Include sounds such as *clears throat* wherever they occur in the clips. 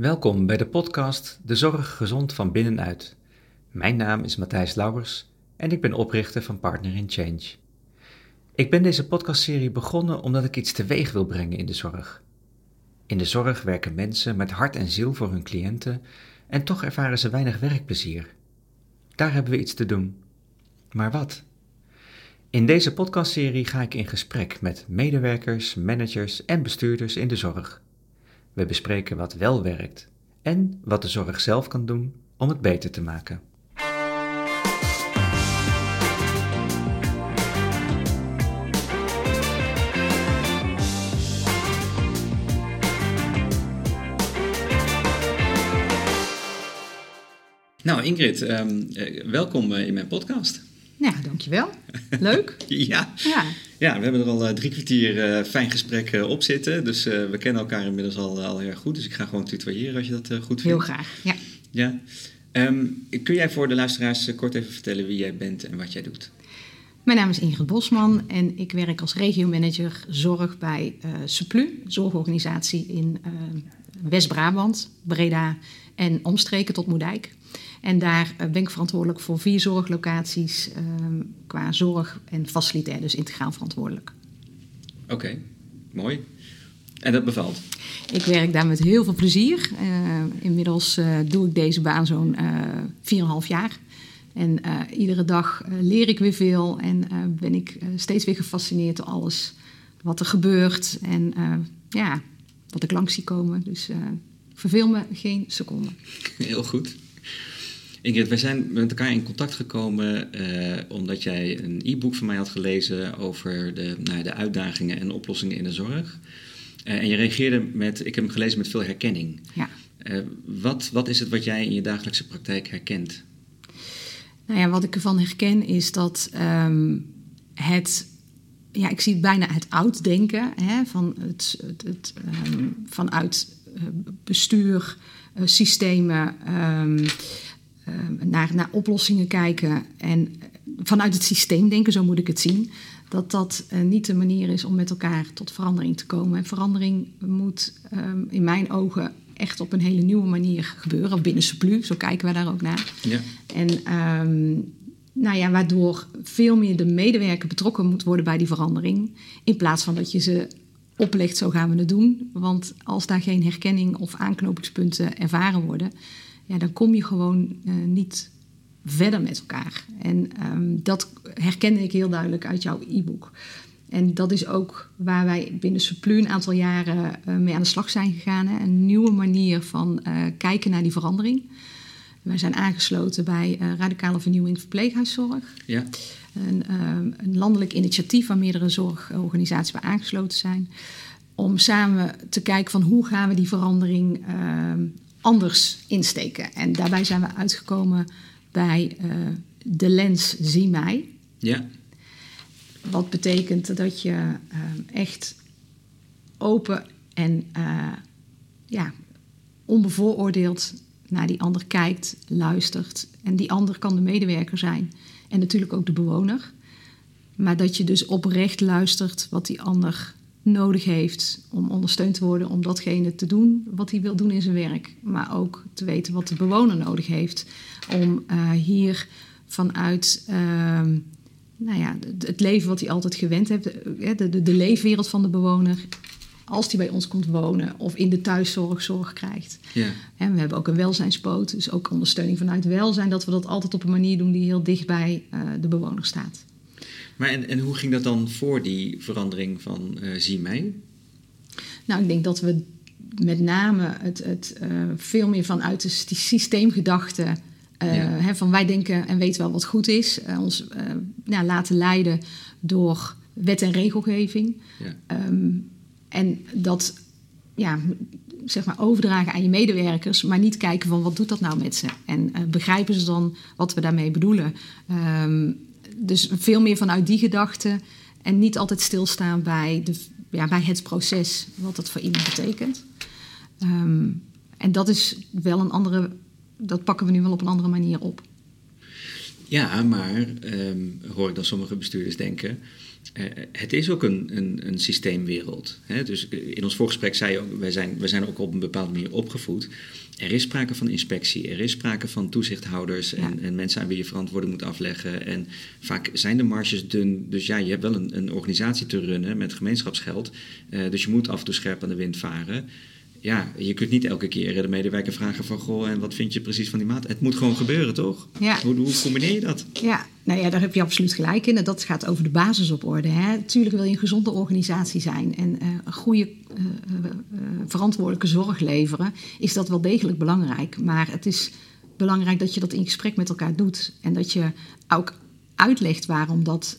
Welkom bij de podcast De Zorg Gezond van Binnenuit. Mijn naam is Matthijs Lauwers en ik ben oprichter van Partner in Change. Ik ben deze podcastserie begonnen omdat ik iets teweeg wil brengen in de zorg. In de zorg werken mensen met hart en ziel voor hun cliënten en toch ervaren ze weinig werkplezier. Daar hebben we iets te doen. Maar wat? In deze podcastserie ga ik in gesprek met medewerkers, managers en bestuurders in de zorg. We bespreken wat wel werkt en wat de zorg zelf kan doen om het beter te maken. Nou, Ingrid, um, welkom eh, in mijn podcast. Ja, dankjewel. Leuk. *laughs* ja. ja. Ja, we hebben er al uh, drie kwartier uh, fijn gesprek uh, op zitten. Dus we kennen elkaar inmiddels al, al heel erg goed. Dus ik ga gewoon tutoyeren als je dat goed vindt. Heel graag, ja. ja. Um, kun jij voor de luisteraars kort even vertellen wie jij bent en wat jij doet? Mijn naam is Ingrid Bosman en ik werk als regiomanager zorg bij Suplu, zorgorganisatie in West-Brabant, Breda en omstreken tot Moerdijk. En daar ben ik verantwoordelijk voor vier zorglocaties ehm, qua zorg en facilitair, dus integraal verantwoordelijk. Oké, mooi. En dat bevalt? Ik werk daar met heel veel plezier. Uh, inmiddels uh, doe ik deze baan zo'n uh, 4,5 jaar. En iedere dag leer ik weer veel en ben ik steeds weer gefascineerd door alles wat er gebeurt en ja, wat ik langs zie komen. Dus verveel me geen seconde. Heel goed. Ingrid, wij zijn met elkaar in contact gekomen uh, omdat jij een e-book van mij had gelezen over de, nou, de uitdagingen en oplossingen in de zorg. Uh, en je reageerde met, ik heb hem gelezen met veel herkenning. Ja. Uh, wat, wat is het wat jij in je dagelijkse praktijk herkent? Nou ja, wat ik ervan herken is dat um, het ja, ik zie bijna het oud-denken hè, van het, het, het um, vanuit bestuur, systemen, um, naar, naar oplossingen kijken en vanuit het systeem denken, zo moet ik het zien. Dat dat uh, niet de manier is om met elkaar tot verandering te komen. En verandering moet um, in mijn ogen echt op een hele nieuwe manier gebeuren. Of binnen Suplu, zo kijken we daar ook naar. Ja. En um, nou ja, waardoor veel meer de medewerker betrokken moet worden bij die verandering. In plaats van dat je ze oplegt, zo gaan we het doen. Want als daar geen herkenning of aanknopingspunten ervaren worden ja, dan kom je gewoon uh, niet verder met elkaar. En um, dat herkende ik heel duidelijk uit jouw e-book. En dat is ook waar wij binnen Suplu een aantal jaren uh, mee aan de slag zijn gegaan. Hè? Een nieuwe manier van uh, kijken naar die verandering. Wij zijn aangesloten bij Radicale Vernieuwing Verpleeghuiszorg. Ja. Een, ehm, een landelijk initiatief waar meerdere zorgorganisaties bij aangesloten zijn. Om samen te kijken van hoe gaan we die verandering ehm, anders insteken. En daarbij zijn we uitgekomen bij uh, de lens Zie mij. Ja. Wat betekent dat je uh, echt open en uh, ja, onbevooroordeeld naar die ander kijkt, luistert. En die ander kan de medewerker zijn en natuurlijk ook de bewoner. Maar dat je dus oprecht luistert wat die ander nodig heeft om ondersteund te worden om datgene te doen wat hij wil doen in zijn werk. Maar ook te weten wat de bewoner nodig heeft om uh, hier vanuit uh, nou ja, het leven wat hij altijd gewend heeft, de, de, de leefwereld van de bewoner, als die bij ons komt wonen of in de thuiszorg zorg krijgt. Ja. En we hebben ook een welzijnspoot, dus ook ondersteuning vanuit welzijn, dat we dat altijd op een manier doen die heel dicht bij uh, de bewoner staat. Maar en, en hoe ging dat dan voor die verandering van uh, Zie mij? Nou, ik denk dat we met name het, het uh, veel meer vanuit de, die systeemgedachte... Uh, ja. hè, van wij denken en weten wel wat goed is. ons nou, laten leiden door wet en regelgeving. Ja. Um, en dat ja, zeg maar overdragen aan je medewerkers, maar niet kijken van wat doet dat nou met ze. En begrijpen ze dan wat we daarmee bedoelen. Um, dus veel meer vanuit die gedachte en niet altijd stilstaan bij, de, ja, bij het proces, wat dat voor iemand betekent. Um, en dat is wel een andere, dat pakken we nu wel op een andere manier op. Ja, maar ehm, hoor ik dan sommige bestuurders denken. Uh, het is ook een, een, een systeemwereld. Hè? Dus in ons voorgesprek zei je ook, wij zijn, wij zijn ook op een bepaalde manier opgevoed. Er is sprake van inspectie, er is sprake van toezichthouders en, en, mensen aan wie je verantwoording moet afleggen. En vaak zijn de marges dun. Dus ja, je hebt wel een, een organisatie te runnen met gemeenschapsgeld. Uh, dus je moet af en toe scherp aan de wind varen ja, je kunt niet elke keer de medewerker vragen van... goh, en wat vind je precies van die maat? Het moet gewoon gebeuren, toch? Ja. Hoe, hoe combineer je dat? Ja, nou ja, daar heb je absoluut gelijk in. En dat gaat over de basis op orde. Hè. Tuurlijk wil je een gezonde organisatie zijn... en uh, een goede, uh, uh, verantwoordelijke zorg leveren... is dat wel degelijk belangrijk. Maar het is belangrijk dat je dat in gesprek met elkaar doet. En dat je ook uitlegt waarom dat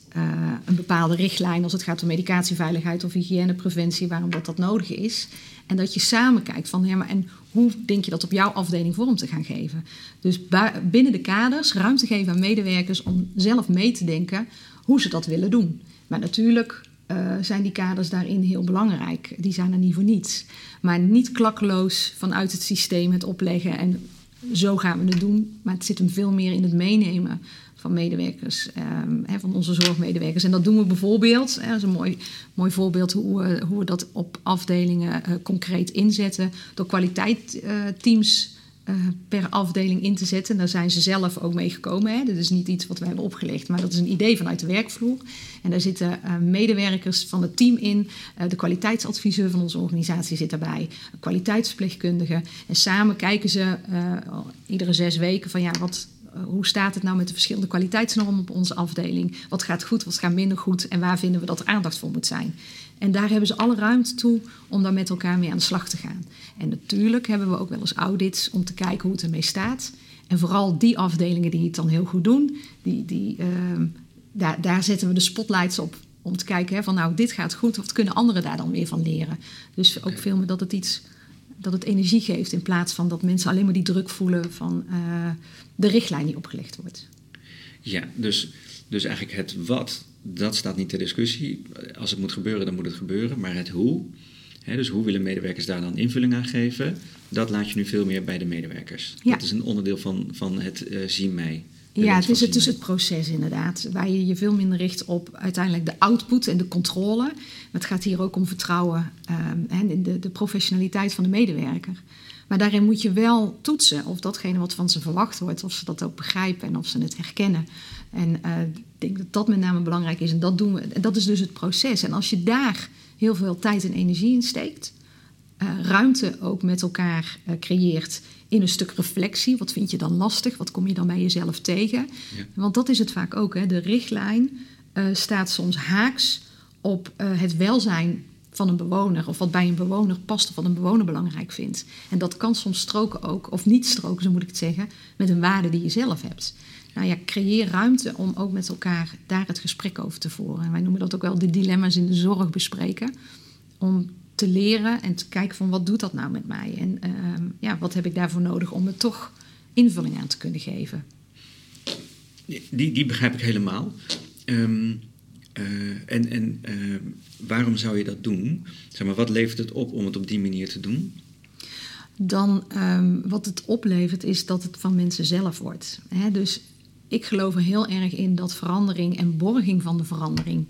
een bepaalde richtlijn... als het gaat om medicatieveiligheid of hygiënepreventie... waarom dat, dat nodig is... En dat je samen kijkt van, ja, maar en hoe denk je dat op jouw afdeling vorm te gaan geven? Dus binnen de kaders ruimte geven aan medewerkers om zelf mee te denken hoe ze dat willen doen. Maar natuurlijk uh, zijn die kaders daarin heel belangrijk. Die zijn er niet voor niets. Maar niet klakkeloos vanuit het systeem het opleggen en zo gaan we het doen. Maar het zit hem veel meer in het meenemen van medewerkers, um, van onze zorgmedewerkers. En dat doen we bijvoorbeeld, dat is een mooi, mooi voorbeeld hoe we, hoe we dat op afdelingen uh, concreet inzetten, door kwaliteitsteams uh, per afdeling in te zetten. Daar zijn ze zelf ook mee gekomen. Hè. Dat is niet iets wat we hebben opgelegd, maar dat is een idee vanuit de werkvloer. En daar zitten medewerkers van het team in. De kwaliteitsadviseur van onze organisatie zit daarbij. Een kwaliteitsverpleegkundige. En samen kijken ze iedere zes weken van ja, wat, hoe staat het nou met de verschillende kwaliteitsnormen op onze afdeling? Wat gaat goed, wat gaat minder goed en waar vinden we dat er aandacht voor moet zijn? En daar hebben ze alle ruimte toe om daar met elkaar mee aan de slag te gaan. En natuurlijk hebben we ook wel eens audits om te kijken hoe het ermee staat. En vooral die afdelingen die het dan heel goed doen, die, die, uh, daar, daar zetten we de spotlights op. Om te kijken hè, van nou, dit gaat goed, wat kunnen anderen daar dan weer van leren? Dus ook veel meer dat het iets dat het energie geeft in plaats van dat mensen alleen maar die druk voelen van uh, de richtlijn die opgelegd wordt. Ja, dus, dus eigenlijk het wat, dat staat niet ter discussie. Als het moet gebeuren, dan moet het gebeuren. Maar het hoe, hè, dus hoe willen medewerkers daar dan invulling aan geven, dat laat je nu veel meer bij de medewerkers. Ja. Dat is een onderdeel van, van het uh, zien mij. Ja, het is het, dus het proces inderdaad. Waar je je veel minder richt op uiteindelijk de output en de controle. Maar het gaat hier ook om vertrouwen um, en in de, de professionaliteit van de medewerker. Maar daarin moet je wel toetsen of datgene wat van ze verwacht wordt, of ze dat ook begrijpen en of ze het herkennen. En uh, ik denk dat dat met name belangrijk is. En dat doen we. En dat is dus het proces. En als je daar heel veel tijd en energie in steekt, uh, ruimte ook met elkaar uh, creëert in een stuk reflectie. Wat vind je dan lastig? Wat kom je dan bij jezelf tegen? Ja. Want dat is het vaak ook. Hè. De richtlijn uh, staat soms haaks op het welzijn van een bewoner. Of wat bij een bewoner past of wat een bewoner belangrijk vindt. En dat kan soms stroken ook, of niet stroken, zo moet ik het zeggen, met een waarde die je zelf hebt. Nou ja, creëer ruimte om ook met elkaar daar het gesprek over te voeren. En wij noemen dat ook wel de dilemma's in de zorg bespreken. Om te leren en te kijken van wat doet dat nou met mij? En uh, ja, wat heb ik daarvoor nodig om er toch invulling aan te kunnen geven? Die, die begrijp ik helemaal. Um, uh, en en uh, waarom zou je dat doen? Zeg maar, wat levert het op om het op die manier te doen? Dan um, wat het oplevert is dat het van mensen zelf wordt. Hè? Dus ik geloof er heel erg in dat verandering en borging van de verandering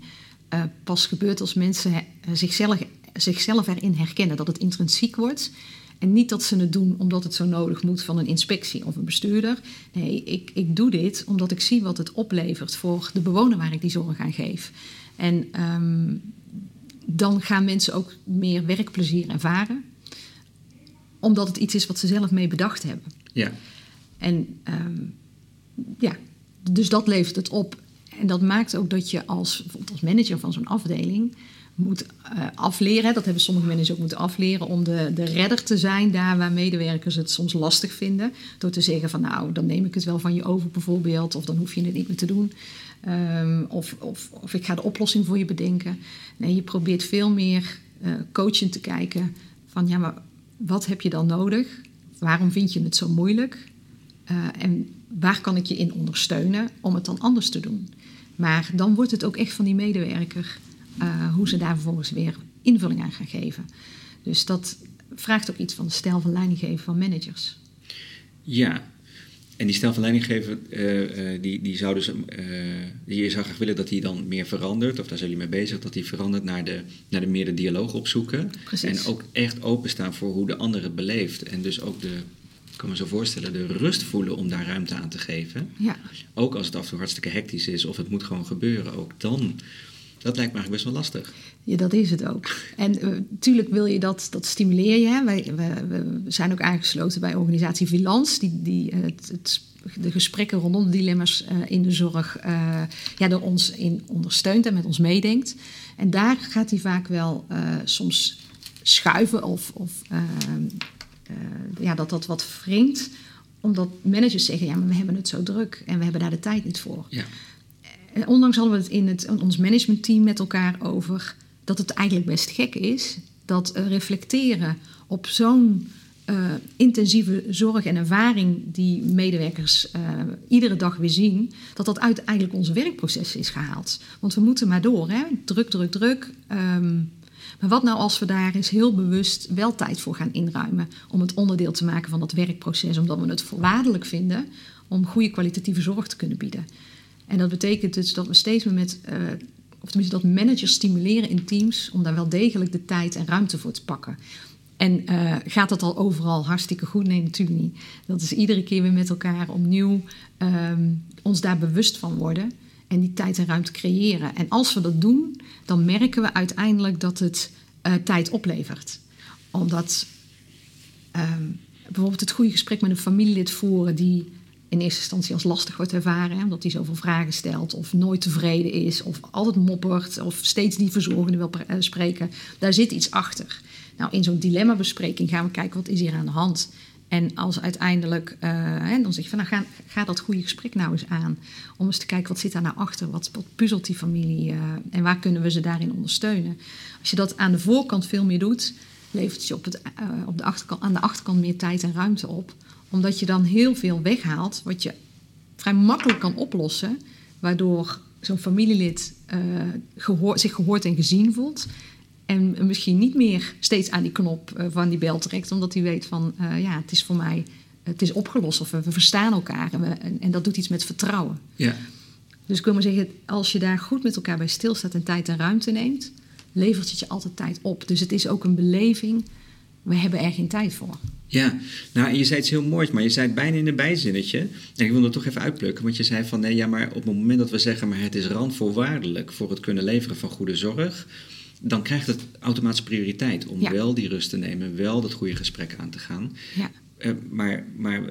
uh, pas gebeurt als mensen zichzelf zichzelf erin herkennen, dat het intrinsiek wordt. En niet dat ze het doen omdat het zo nodig moet van een inspectie of een bestuurder. Nee, ik, ik doe dit omdat ik zie wat het oplevert voor de bewoner waar ik die zorg aan geef. En um, dan gaan mensen ook meer werkplezier ervaren, omdat het iets is wat ze zelf mee bedacht hebben. Ja. En um, ja, dus dat levert het op. En dat maakt ook dat je als, bijvoorbeeld als manager van zo'n afdeling moet uh, afleren. Dat hebben sommige managers ook moeten afleren om de, de redder te zijn daar waar medewerkers het soms lastig vinden. Door te zeggen van nou, dan neem ik het wel van je over bijvoorbeeld. Of dan hoef je het niet meer te doen. Um, of, of, of ik ga de oplossing voor je bedenken. Nee, je probeert veel meer uh, coachend te kijken van ja, maar wat heb je dan nodig? Waarom vind je het zo moeilijk? Uh, en waar kan ik je in ondersteunen om het dan anders te doen? Maar dan wordt het ook echt van die medewerker uh, hoe ze daar vervolgens weer invulling aan gaan geven. Dus dat vraagt ook iets van de stijl van leidinggeven van managers. Ja, En die stijl van leidinggeven, uh, die, die zou dus, uh, je zou graag willen dat die dan meer verandert, of daar zijn jullie mee bezig, dat die verandert naar de, naar de meer de dialoog opzoeken. Precies. En ook echt openstaan voor hoe de ander het beleeft. En dus ook de, ik kan me zo voorstellen, de rust voelen om daar ruimte aan te geven. Ja. Ook als het af en toe hartstikke hectisch is, of het moet gewoon gebeuren, ook dan dat lijkt me eigenlijk best wel lastig. Ja, dat is het ook. En natuurlijk uh, wil je dat, dat stimuleer je. Hè. Wij, we, we, zijn ook aangesloten bij organisatie Vilans, die, die uh, het, het, de gesprekken rondom de dilemma's uh, in de zorg uh, ja, door ons in ondersteunt en met ons meedenkt. En daar gaat hij vaak wel soms schuiven of, of ja, dat dat wat wringt. Omdat managers zeggen, ja, maar we hebben het zo druk en we hebben daar de tijd niet voor. Ja. En ondanks hadden we het in het, ons managementteam met elkaar over dat het eigenlijk best gek is dat reflecteren op zo'n uh, intensieve zorg en ervaring die medewerkers iedere dag weer zien, dat dat uit eigenlijk onze werkproces is gehaald. Want we moeten maar door, hè? druk, druk, druk. Um, maar wat nou als we daar eens heel bewust wel tijd voor gaan inruimen om het onderdeel te maken van dat werkproces, omdat we het voorwaardelijk vinden om goede kwalitatieve zorg te kunnen bieden. En dat betekent dus dat we steeds meer met, uh, of tenminste dat managers stimuleren in teams om daar wel degelijk de tijd en ruimte voor te pakken. En uh, gaat dat al overal hartstikke goed? Nee, natuurlijk niet. Dat is iedere keer weer met elkaar opnieuw um, ons daar bewust van worden en die tijd en ruimte creëren. En als we dat doen, dan merken we uiteindelijk dat het uh, tijd oplevert. Omdat um, bijvoorbeeld het goede gesprek met een familielid voeren die in eerste instantie als lastig wordt ervaren, hè, omdat hij zoveel vragen stelt, of nooit tevreden is, of altijd moppert, of steeds die verzorgende wil uh, spreken. Daar zit iets achter. Nou, in zo'n dilemmabespreking gaan we kijken wat is hier aan de hand. En als uiteindelijk, uh, hè, dan zeg je van nou ga, dat goede gesprek nou eens aan. Om eens te kijken wat zit daar nou achter, wat, puzzelt die familie uh, en waar kunnen we ze daarin ondersteunen. Als je dat aan de voorkant veel meer doet, levert je op, het, op de aan de achterkant meer tijd en ruimte op. Omdat je dan heel veel weghaalt wat je vrij makkelijk kan oplossen. Waardoor zo'n familielid gehoor, zich gehoord en gezien voelt. En misschien niet meer steeds aan die knop uh, van die bel trekt, omdat hij weet van uh, ja, het is voor mij, het is opgelost of we, we verstaan elkaar en, we, en, en, dat doet iets met vertrouwen. Ja. Dus ik wil maar zeggen, als je daar goed met elkaar bij stilstaat en tijd en ruimte neemt, levert het je altijd tijd op. Dus het is ook een beleving, we hebben er geen tijd voor. Ja, nou je zei iets heel moois, maar je zei het bijna in een bijzinnetje. En ik wil het toch even uitplukken, want je zei van nee, ja, maar op het moment dat we zeggen, maar het is randvoorwaardelijk voor het kunnen leveren van goede zorg, dan krijgt het automatisch prioriteit om wel die rust te nemen, wel dat goede gesprek aan te gaan. Ja. Uh, maar maar uh,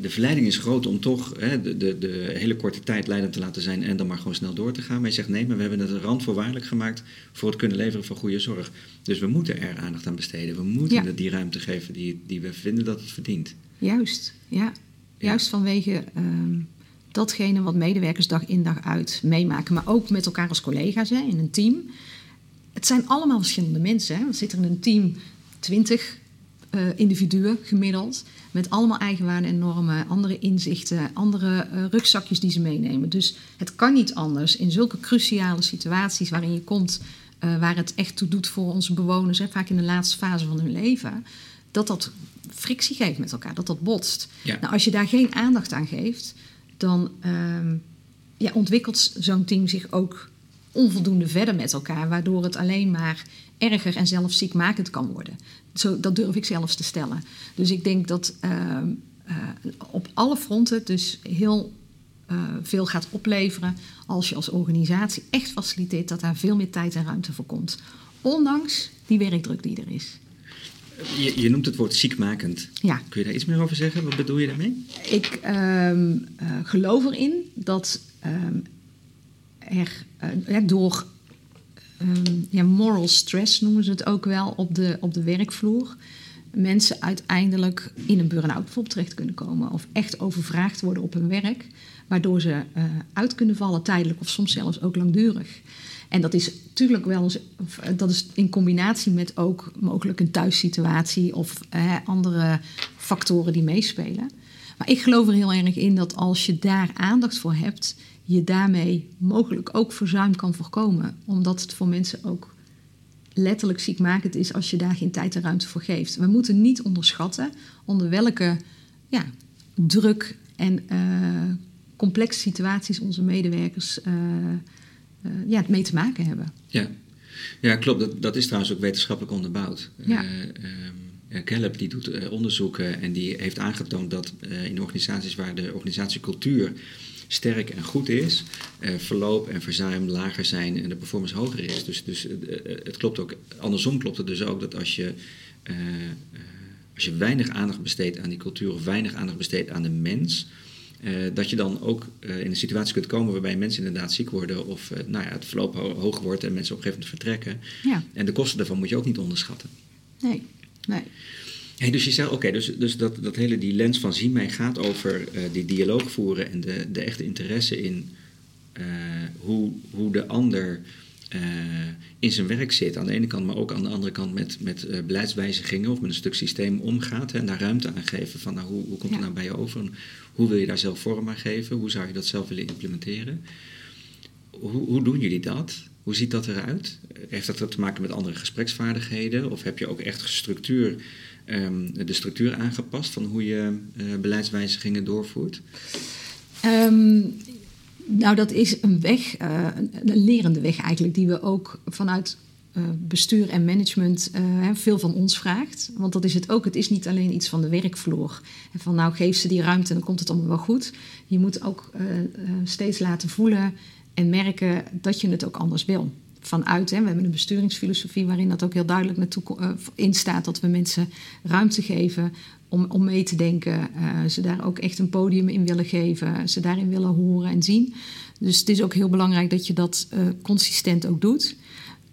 de verleiding is groot om toch de, de, de, hele korte tijd leidend te laten zijn en dan maar gewoon snel door te gaan. Maar je zegt nee, maar we hebben het een randvoorwaardelijk gemaakt voor het kunnen leveren van goede zorg. Dus we moeten er aandacht aan besteden. We moeten het die ruimte geven die, die we vinden dat het verdient. Juist, ja. Juist vanwege ehm, datgene wat medewerkers dag in dag uit meemaken. Maar ook met elkaar als collega's hè, in een team het zijn allemaal verschillende mensen. Hè? Er zitten in een team twintig uh, individuen gemiddeld. Met allemaal eigenwaarden en normen, andere inzichten, andere uh, rugzakjes die ze meenemen. Dus het kan niet anders in zulke cruciale situaties waarin je komt, uh, waar het echt toe doet voor onze bewoners, hè, vaak in de laatste fase van hun leven, dat dat frictie geeft met elkaar, dat dat botst. Ja. Nou, als je daar geen aandacht aan geeft, dan ehm, ja, ontwikkelt zo'n team zich ook onvoldoende verder met elkaar, waardoor het alleen maar erger en zelfs ziekmakend kan worden. Zo, dat durf ik zelfs te stellen. Dus ik denk dat uh, uh, op alle fronten dus heel uh, veel gaat opleveren als je als organisatie echt faciliteert dat daar veel meer tijd en ruimte voor komt. Ondanks die werkdruk die er is. Je, je, noemt het woord ziekmakend. Ja. Kun je daar iets meer over zeggen? Wat bedoel je daarmee? Ik uh, geloof erin dat um, er uh, door um, ja, moral stress noemen ze het ook wel op de, op de werkvloer. Mensen uiteindelijk in een burn-out bijvoorbeeld terecht kunnen komen. Of echt overvraagd worden op hun werk. Waardoor ze uh, uit kunnen vallen tijdelijk of soms zelfs ook langdurig. En dat is natuurlijk wel eens, dat is in combinatie met ook mogelijk een thuissituatie of uh, andere factoren die meespelen. Maar ik geloof er heel erg in dat als je daar aandacht voor hebt, je daarmee mogelijk ook verzuim kan voorkomen. Omdat het voor mensen ook letterlijk ziekmakend is als je daar geen tijd en ruimte voor geeft. We moeten niet onderschatten onder welke ja, druk en complexe situaties onze medewerkers ja, mee te maken hebben. Ja, ja klopt. Dat, dat is trouwens ook wetenschappelijk onderbouwd. Ja. Um, Gallup die doet onderzoeken en die heeft aangetoond dat in organisaties waar de organisatiecultuur sterk en goed is, uh, verloop en verzuim lager zijn en de performance hoger is. Dus, dus het klopt ook, andersom klopt het dus ook dat als je, als je weinig aandacht besteedt aan die cultuur of weinig aandacht besteedt aan de mens, uh, dat je dan ook uh, in een situatie kunt komen waarbij mensen inderdaad ziek worden of uh, nou ja, het verloop ho hoog wordt en mensen op een gegeven moment vertrekken. Ja. En de kosten daarvan moet je ook niet onderschatten. Nee, nee. Hey, dus je zegt, oké, dus, dus dat, dat hele die lens van zien mij gaat over die dialoog voeren en de, de echte interesse in hoe, hoe de ander in zijn werk zit. Aan de ene kant, maar ook aan de andere kant met, met beleidswijzigingen of met een stuk systeem omgaat. Hè, en daar ruimte aan geven van nou, hoe, hoe komt het nou bij je over? Hoe wil je daar zelf vorm aan geven? Hoe zou je dat zelf willen implementeren? Hoe, hoe doen jullie dat? Hoe ziet dat eruit? Heeft dat te maken met andere gespreksvaardigheden? Of heb je ook echt structuur, um, de structuur aangepast van hoe je uh, beleidswijzigingen doorvoert? Um, nou, dat is een weg, uh, een lerende weg eigenlijk, die we ook vanuit uh, bestuur en management veel van ons vraagt. Want dat is het ook. Het is niet alleen iets van de werkvloer. En van nou geef ze die ruimte en dan komt het allemaal wel goed. Je moet ook steeds laten voelen en merken dat je het ook anders wil. Vanuit, hè, we hebben een besturingsfilosofie waarin dat ook heel duidelijk naartoe in staat. Dat we mensen ruimte geven om, om mee te denken. ze daar ook echt een podium in willen geven. Ze daarin willen horen en zien. Dus het is ook heel belangrijk dat je dat consistent ook doet.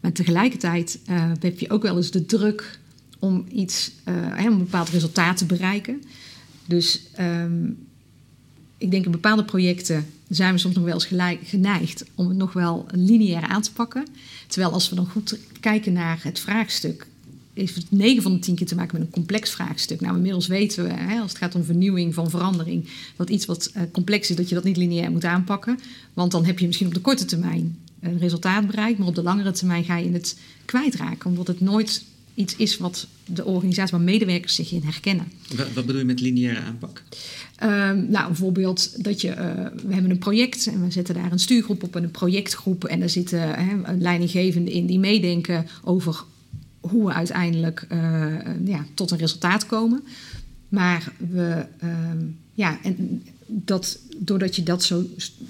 Maar tegelijkertijd uh, heb je ook wel eens de druk om iets, uh, een bepaald resultaat te bereiken. Dus um, ik denk in bepaalde projecten zijn we soms nog wel eens gelijk, geneigd om het nog wel lineair aan te pakken. Terwijl als we dan goed kijken naar het vraagstuk, heeft het 9 van de 10 keer te maken met een complex vraagstuk. Nou, inmiddels weten we, hè, als het gaat om vernieuwing van verandering, dat iets wat uh, complex is, dat je dat niet lineair moet aanpakken. Want dan heb je misschien op de korte termijn een resultaat bereikt, maar op de langere termijn ga je het kwijtraken, omdat het nooit iets is wat de organisatie, waar medewerkers zich in herkennen. Wat, wat bedoel je met lineaire aanpak? Uh, nou, bijvoorbeeld dat je, uh, we hebben een project en we zetten daar een stuurgroep op en een projectgroep en daar zitten uh, leidinggevenden in die meedenken over hoe we uiteindelijk uh, ja, tot een resultaat komen. Maar we, ehm, ja, en dat, doordat je dat zo,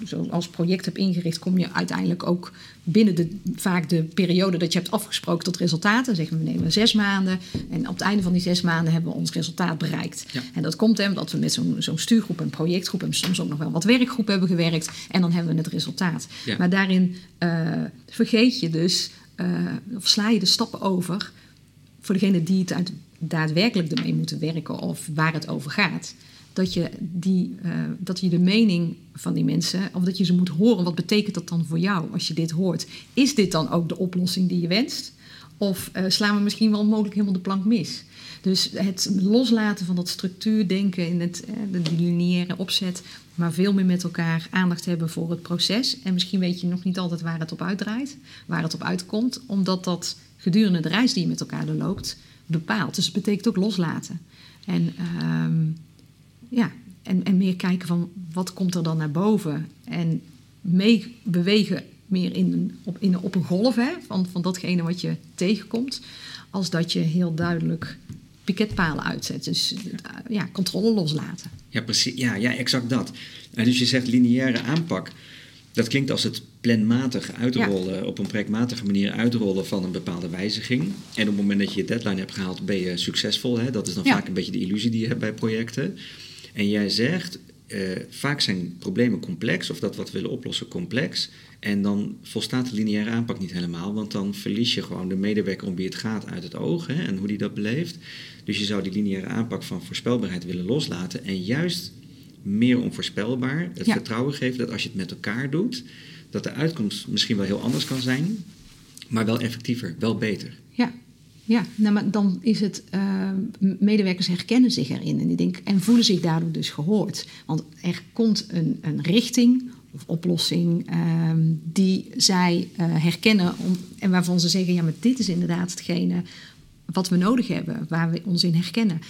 zo als project hebt ingericht, kom je uiteindelijk ook binnen de, vaak de periode dat je hebt afgesproken tot resultaten. Zeggen we nemen zes maanden en op het einde van die zes maanden hebben we ons resultaat bereikt. Ja. En dat komt omdat we met zo'n zo'n stuurgroep en projectgroep en soms ook nog wel wat werkgroep hebben gewerkt en dan hebben we het resultaat. Ja. Maar daarin uh, vergeet je dus, uh, of sla je de stappen over voor degene die het uit, daadwerkelijk ermee moeten werken of waar het over gaat dat je, die, uh, dat je de mening van die mensen, of dat je ze moet horen, wat betekent dat dan voor jou als je dit hoort? Is dit dan ook de oplossing die je wenst? Of uh, slaan we misschien wel mogelijk helemaal de plank mis? Dus het loslaten van dat structuurdenken in het, uh, de lineaire opzet, maar veel meer met elkaar aandacht hebben voor het proces. En misschien weet je nog niet altijd waar het op uitdraait, waar het op uitkomt, omdat dat gedurende de reis die je met elkaar doorloopt bepaalt. Dus het betekent ook loslaten. En um, ja, en, en meer kijken van wat komt er dan naar boven. En mee bewegen meer in een, op, in, op een golf hè, van, van datgene wat je tegenkomt. Als dat je heel duidelijk piketpalen uitzet. Dus ja, controle loslaten. Ja, precies. Ja, ja exact dat. En dus je zegt lineaire aanpak. Dat klinkt als het planmatig uitrollen, ja. op een projectmatige manier uitrollen van een bepaalde wijziging. En op het moment dat je je deadline hebt gehaald, ben je succesvol. Hè? Dat is dan ja. vaak een beetje de illusie die je hebt bij projecten. En jij zegt, uh, vaak zijn problemen complex, of dat wat we willen oplossen complex. En dan volstaat de lineaire aanpak niet helemaal, want dan verlies je gewoon de medewerker om wie het gaat uit het oog hè, en hoe die dat beleeft. Dus je zou die lineaire aanpak van voorspelbaarheid willen loslaten en juist meer onvoorspelbaar het ja. vertrouwen geven dat als je het met elkaar doet, dat de uitkomst misschien wel heel anders kan zijn, maar wel effectiever, wel beter. Ja, ja, nou, maar dan is het, uh, medewerkers herkennen zich erin en, die denken, en voelen zich daardoor dus gehoord. Want er komt een, een richting of oplossing uh, die zij uh, herkennen om, en waarvan ze zeggen, ja, maar dit is inderdaad hetgene wat we nodig hebben, waar we ons in herkennen.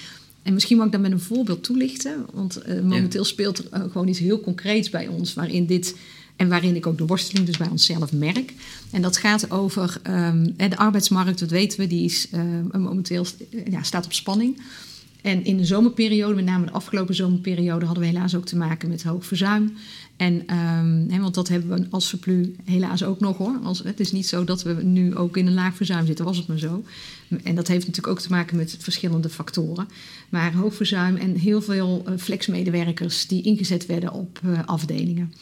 En misschien mag ik dat met een voorbeeld toelichten. Want uh, momenteel speelt er gewoon iets heel concreets bij ons waarin dit. En waarin ik ook de worsteling dus bij onszelf merk. En dat gaat over um, de arbeidsmarkt, dat weten we, die is uh, momenteel ja, staat op spanning. En in de zomerperiode, met name de afgelopen zomerperiode, hadden we helaas ook te maken met hoog verzuim. En, hè, want dat hebben we als Verplu helaas ook nog hoor. Het is niet zo dat we nu ook in een laag verzuim zitten, was het maar zo. En dat heeft natuurlijk ook te maken met verschillende factoren. Maar hoog verzuim en heel veel uh, flexmedewerkers die ingezet werden op uh, afdelingen.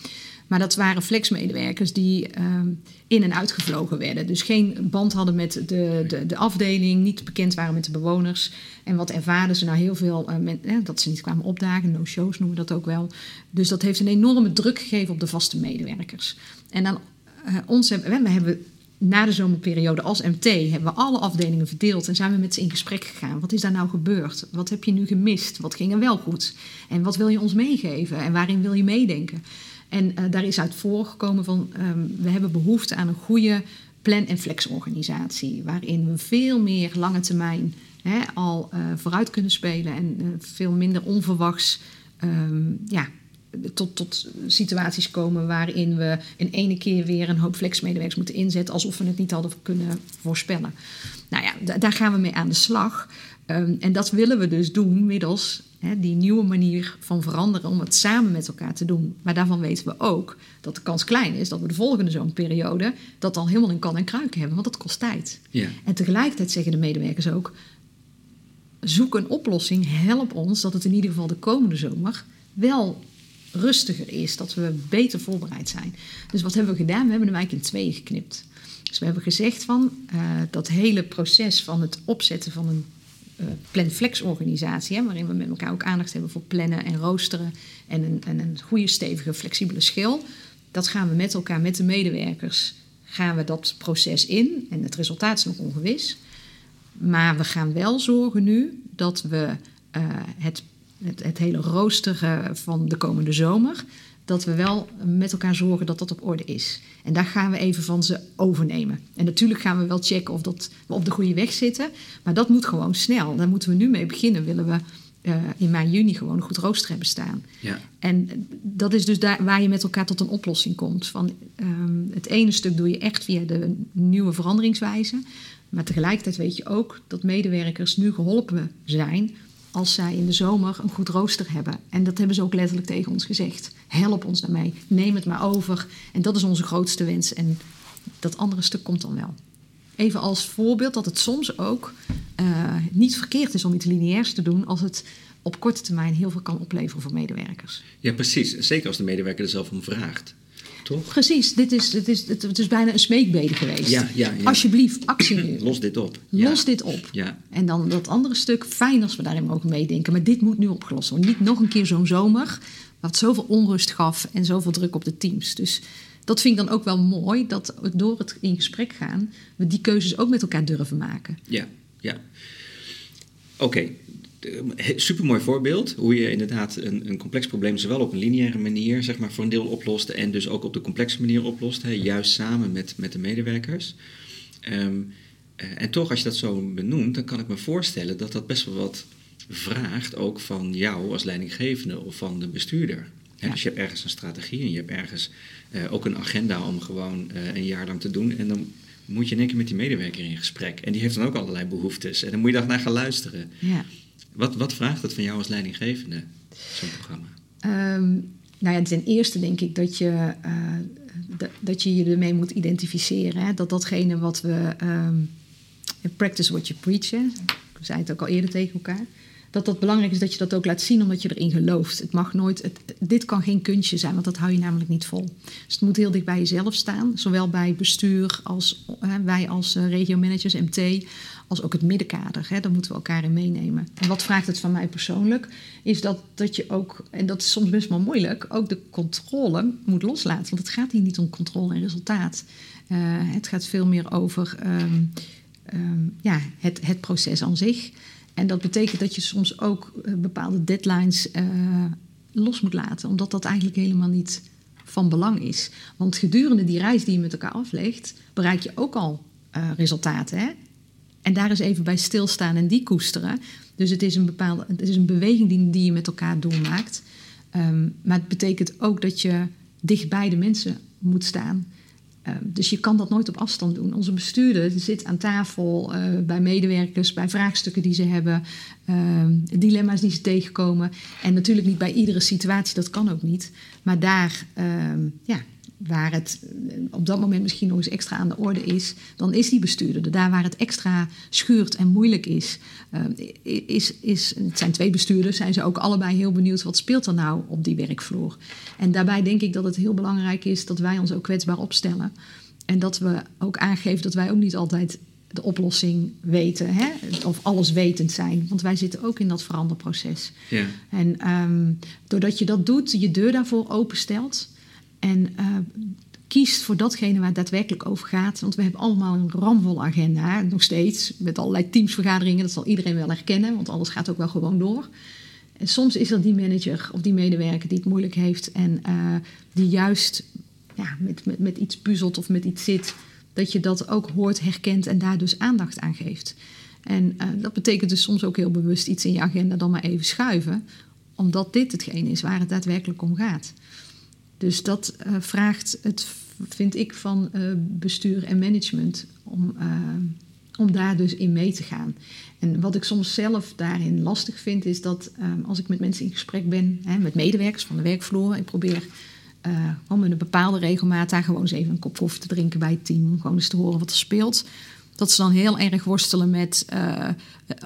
Maar dat waren flexmedewerkers die uh, in- en uitgevlogen werden. Dus geen band hadden met de, de, de, afdeling, niet bekend waren met de bewoners. En wat ervaren ze nou heel veel, eh, dat ze niet kwamen opdagen, no-shows noemen we dat ook wel. Dus dat heeft een enorme druk gegeven op de vaste medewerkers. En dan uh, ons hebben we hebben na de zomerperiode als MT hebben we alle afdelingen verdeeld en zijn we met ze in gesprek gegaan. Wat is daar nou gebeurd? Wat heb je nu gemist? Wat ging er wel goed? En wat wil je ons meegeven? En waarin wil je meedenken? En uh, daar is uit voorgekomen van um, we hebben behoefte aan een goede plan- en flexorganisatie. Waarin we veel meer lange termijn hè, al uh, vooruit kunnen spelen en uh, veel minder onverwachts um, ja, tot, tot situaties komen waarin we in ene keer weer een hoop flexmedewerkers moeten inzetten alsof we het niet hadden kunnen voorspellen. Nou ja, daar gaan we mee aan de slag. Um, en dat willen we dus doen middels hè, die nieuwe manier van veranderen om het samen met elkaar te doen. Maar daarvan weten we ook dat de kans klein is dat we de volgende zo'n periode dat al helemaal in kan en kruiken hebben, want dat kost tijd. Ja. En tegelijkertijd zeggen de medewerkers ook: zoek een oplossing, help ons dat het in ieder geval de komende zomer wel rustiger is, dat we beter voorbereid zijn. Dus wat hebben we gedaan? We hebben hem eigenlijk in tweeën geknipt. Dus we hebben gezegd van uh, dat hele proces van het opzetten van een plan-flex-organisatie, hè, waarin we met elkaar ook aandacht hebben voor plannen en roosteren en een, en een goede, stevige, flexibele schil. Dat gaan we met elkaar, met de medewerkers, gaan we dat proces in. En het resultaat is nog ongewis. Maar we gaan wel zorgen nu dat we uh, het het, het, hele roosteren van de komende zomer, dat we wel met elkaar zorgen dat dat op orde is. En daar gaan we even van ze overnemen. En natuurlijk gaan we wel checken of dat we op de goede weg zitten, maar dat moet gewoon snel. Daar moeten we nu mee beginnen, willen we uh, in mei, juni gewoon een goed rooster hebben staan. Ja. En dat is dus daar waar je met elkaar tot een oplossing komt. Van, um, het ene stuk doe je echt via de nieuwe veranderingswijze. Maar tegelijkertijd weet je ook dat medewerkers nu geholpen zijn als zij in de zomer een goed rooster hebben. En dat hebben ze ook letterlijk tegen ons gezegd. Help ons daarmee, neem het maar over. En dat is onze grootste wens. En dat andere stuk komt dan wel. Even als voorbeeld dat het soms ook uh, niet verkeerd is om iets lineairs te doen als het op korte termijn heel veel kan opleveren voor medewerkers. Ja, precies. Zeker als de medewerker er zelf om vraagt. Toch? Precies, dit is, dit is, het is bijna een smeekbede geweest. Ja, ja, ja. Alsjeblieft, actie nu. *clears throat* Los dit op. Los ja. dit op. Ja. En dan dat andere stuk, fijn als we daarin mogen meedenken. Maar dit moet nu opgelost worden. Niet nog een keer zo'n zomer, wat zoveel onrust gaf en zoveel druk op de teams. Dus dat vind ik dan ook wel mooi, dat door het in gesprek gaan, we die keuzes ook met elkaar durven maken. Ja, ja. Oké, okay. Supermooi voorbeeld. Hoe je inderdaad een, een, complex probleem zowel op een lineaire manier, zeg maar, voor een deel oplost. En dus ook op de complexe manier oplost. Hè, juist samen met, met de medewerkers. Um, uh, en toch, als je dat zo benoemt, dan kan ik me voorstellen dat dat best wel wat vraagt. Ook van jou als leidinggevende of van de bestuurder. Ja. Dus je hebt ergens een strategie en je hebt ergens uh, ook een agenda om gewoon uh, een jaar lang te doen. En dan moet je in één keer met die medewerker in gesprek. En die heeft dan ook allerlei behoeftes. En dan moet je daar naar gaan luisteren. Ja. Wat, wat vraagt het van jou als leidinggevende, zo'n programma? Um, nou ja, ten eerste denk ik dat je, d- dat je je ermee moet identificeren. Hè? Dat datgene wat we... Um, practice what you preach, hè? ik zei het ook al eerder tegen elkaar... dat dat belangrijk is dat je dat ook laat zien omdat je erin gelooft. Het mag nooit... Dit kan geen kunstje zijn, want dat hou je namelijk niet vol. Dus het moet heel dicht bij jezelf staan. Zowel bij bestuur als hè, wij als uh, regiomanagers, MT als ook het middenkader. Hè, daar moeten we elkaar in meenemen. En wat vraagt het van mij persoonlijk, is dat, dat je ook, en dat is soms best wel moeilijk, ook de controle moet loslaten. Want het gaat hier niet om controle en resultaat. Uh, het gaat veel meer over um, um, ja, het, het proces aan zich. En dat betekent dat je soms ook uh, bepaalde deadlines uh, los moet laten, omdat dat eigenlijk helemaal niet van belang is. Want gedurende die reis die je met elkaar aflegt, bereik je ook al resultaten. Hè? En daar eens even bij stilstaan en die koesteren. Dus het is een bepaalde, het is een beweging die, die je met elkaar doormaakt. Ehm, maar het betekent ook dat je dicht bij de mensen moet staan. Ehm, dus je kan dat nooit op afstand doen. Onze bestuurder zit aan tafel uh, bij medewerkers, bij vraagstukken die ze hebben, ehm, dilemma's die ze tegenkomen. En natuurlijk niet bij iedere situatie, dat kan ook niet. Maar daar ja, waar het eh, op dat moment misschien nog eens extra aan de orde is, dan is die bestuurder. Daar waar het extra schuurt en moeilijk is, uh, is, is, het zijn twee bestuurders, zijn ze ook allebei heel benieuwd wat speelt er nou op die werkvloer. En daarbij denk ik dat het heel belangrijk is dat wij ons ook kwetsbaar opstellen. En dat we ook aangeven dat wij ook niet altijd de oplossing weten, hè? of alles wetend zijn. Want wij zitten ook in dat veranderproces. Ja. En um, doordat je dat doet, je deur daarvoor openstelt, en uh, kiest voor datgene waar het daadwerkelijk over gaat. Want we hebben allemaal een ramvolle agenda, nog steeds, met allerlei teamsvergaderingen. Dat zal iedereen wel herkennen, want alles gaat ook wel gewoon door. En soms is er die manager of die medewerker die het moeilijk heeft en uh, die juist ja, met, met, met iets puzzelt of met iets zit, dat je dat ook hoort, herkent en daar dus aandacht aan geeft. En uh, dat betekent dus soms ook heel bewust iets in je agenda dan maar even schuiven, omdat dit hetgeen is waar het daadwerkelijk om gaat. Dus dat uh, vraagt het, vind ik, van uh, bestuur en management om, uh, om daar dus in mee te gaan. En wat ik soms zelf daarin lastig vind, is dat als ik met mensen in gesprek ben, hè, met medewerkers van de werkvloer, ik probeer om met een bepaalde regelmaat daar gewoon eens even een kop koffie te drinken bij het team, om gewoon eens te horen wat er speelt dat ze dan heel erg worstelen met